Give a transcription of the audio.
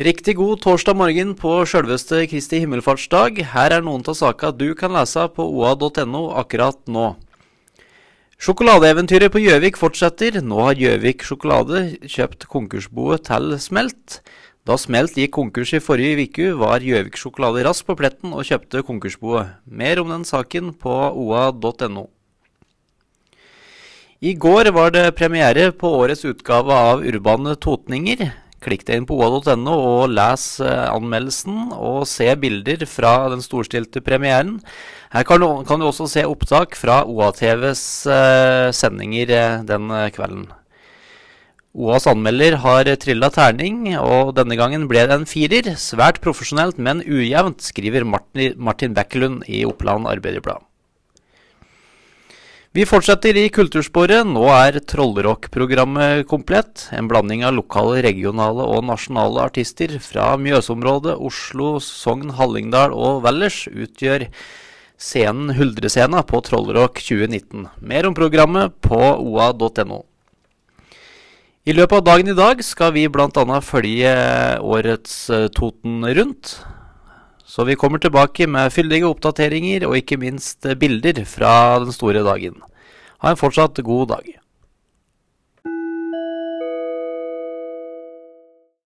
Riktig god torsdag morgen på sjølveste Kristi himmelfartsdag. Her er noen av sakene du kan lese på oa.no akkurat nå. Sjokoladeeventyret på Gjøvik fortsetter. Nå har Gjøvik sjokolade kjøpt konkursboet til Smelt. Da Smelt gikk konkurs i forrige uke, var Gjøvik sjokolade raskt på pletten og kjøpte konkursboet. Mer om den saken på oa.no. I går var det premiere på årets utgave av Urbane totninger. Klikk deg inn på oa.no og les eh, anmeldelsen og se bilder fra den storstilte premieren. Her kan du, kan du også se opptak fra OA-TVs eh, sendinger eh, den kvelden. OAs anmelder har trilla terning, og denne gangen ble det en firer. Svært profesjonelt, men ujevnt, skriver Martin, Martin Bekkelund i Oppland Arbeiderblad. Vi fortsetter i kultursporet. Nå er Trollrock-programmet komplett. En blanding av lokale, regionale og nasjonale artister fra Mjøsområdet, Oslo, Sogn, Hallingdal og Valdres utgjør scenen Huldrescena på Trollrock 2019. Mer om programmet på oa.no. I løpet av dagen i dag skal vi bl.a. følge årets eh, Toten rundt. Så vi kommer tilbake med fyldige oppdateringer og ikke minst bilder fra den store dagen. Ha en fortsatt god dag.